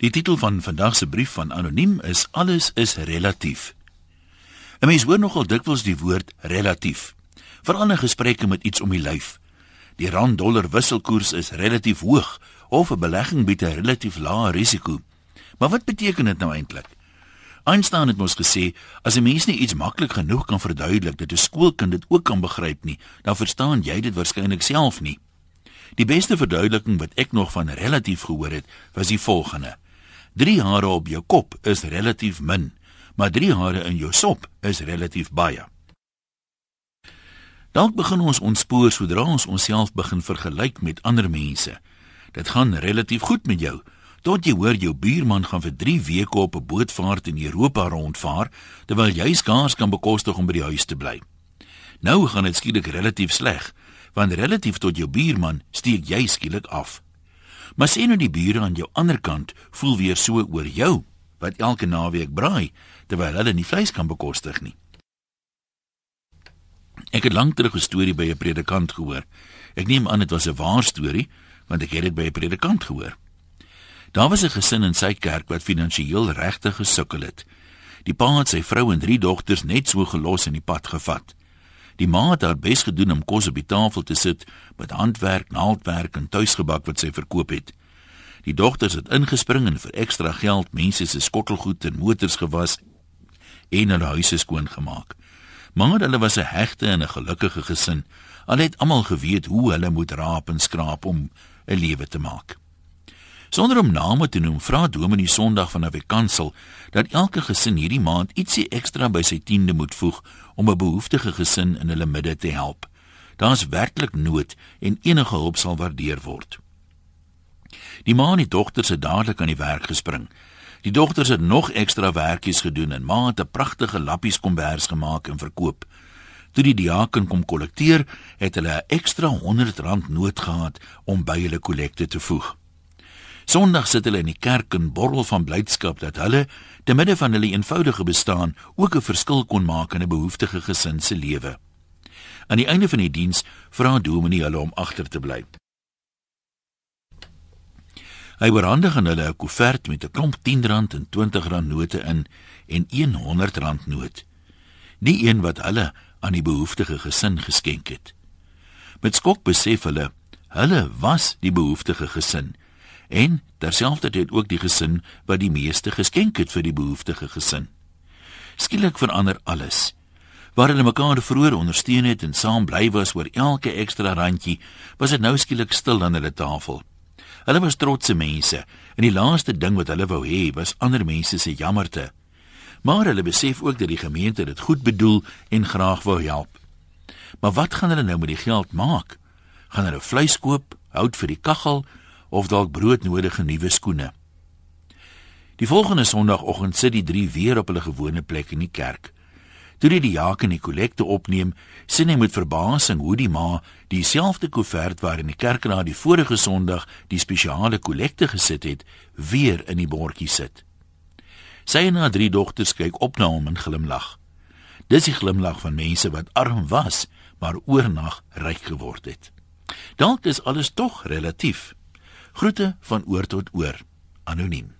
Die titel van vandag se brief van anoniem is alles is relatief. 'n Mens hoor nogal dikwels die woord relatief, veral in gesprekke met iets om die lyf. Die rand-dollar wisselkoers is relatief hoog of 'n belegging bied 'n relatief lae risiko. Maar wat beteken dit nou eintlik? Einstein het mos gesê as 'n mens nie iets maklik genoeg kan verduidelik dat 'n skoolkind dit ook kan begryp nie, dan verstaan jy dit waarskynlik self nie. Die beste verduideliking wat ek nog van relatief gehoor het, was die volgende: 3 hare op jou kop is relatief min, maar 3 hare in jou sop is relatief baie. Dalk begin ons ontspoor sodra ons onsself begin vergelyk met ander mense. Dit gaan relatief goed met jou. Tot jy hoor jou buurman gaan vir 3 weke op 'n bootvaart in Europa rondvaar terwyl jy skaars kan bekostig om by die huis te bly. Nou gaan dit skielik relatief sleg, want relatief tot jou buurman steek jy skielik af. Maar sien nou die bure aan jou ander kant voel weer so oor jou wat elke naweek braai terwyl hulle nie vleis kan bekostig nie. Ek het lank terug 'n storie by 'n predikant gehoor. Ek neem aan dit was 'n waar storie want ek het dit by 'n predikant gehoor. Daar was 'n gesin in sy kerk wat finansiëel regtig gesukkel het. Die pa het sy vrou en drie dogters net so gelos in die pad gevat. Die ma het haar bes gedoen om kos op die tafel te sit met handwerk, naaldwerk en tuisgebak wat sy verkoop het. Die dogters het ingespring en vir ekstra geld mense se skottelgoed en motors gewas en hulle huise skoon gemaak. Maar hulle was 'n hegte en 'n gelukkige gesin. Hulle het almal geweet hoe hulle moet raap en skraap om 'n lewe te maak. Sonder om name te noem, vra Dominee Sondag van 'n weekansel dat elke gesin hierdie maand ietsie ekstra by sy tiende moet voeg om 'n behoeftige gesin in hulle midde te help. Daar's werklik nood en enige hulp sal waardeer word. Die ma en die dogters het dadelik aan die werk gespring. Die dogters het nog ekstra werkies gedoen en ma het 'n pragtige lappies kombers gemaak en verkoop. Toe die diaken kom kollekteer, het hulle 'n ekstra R100 nood gehad om by hulle kollekte te voeg. Sondag sit hulle in die kerk en borrel van blydskap dat hulle te midde van hulle eenvoudige bestaan ook 'n verskil kon maak in 'n behoeftige gesin se lewe. Aan die einde van die diens vra Dominee hulle om agter te bly. Hy oorhandig aan hulle 'n koevert met 'n klomp R10 en R20 note in en 'n R100 noot. Die een wat hulle aan die behoeftige gesin geskenk het. Met skok besef hulle, hulle was die behoeftige gesin en terselfdertyd ook die gesin wat die meeste geskenk het vir die behoeftige gesin. Skielik verander alles. Waar hulle mekaar vroeër ondersteun het en saam bly was oor elke ekstra randjie, was dit nou skielik stil aan hulle tafel. Hulle was trotse mense en die laaste ding wat hulle wou hê was ander mense se jammerte. Maar hulle besef ook dat die gemeente dit goed bedoel en graag wou help. Maar wat gaan hulle nou met die geld maak? Gaan hulle vleis koop, hout vir die kaggel of dalk broodnodige nuwe skoene. Die volgende Sondagoggend sit die drie weer op hulle gewone plek in die kerk. Toe die diaken die kollekte opneem, sien hy met verbasing hoe die ma dieselfde koevert waarin die kerk na die vorige Sondag die spesiale kollekte gesit het, weer in die bordjie sit. Sy en haar drie dogters kyk op na hom en glimlag. Dis die glimlag van mense wat arm was, maar oornag ryk geword het. Dalk is alles tog relatief. Groete van oor tot oor. Anoniem.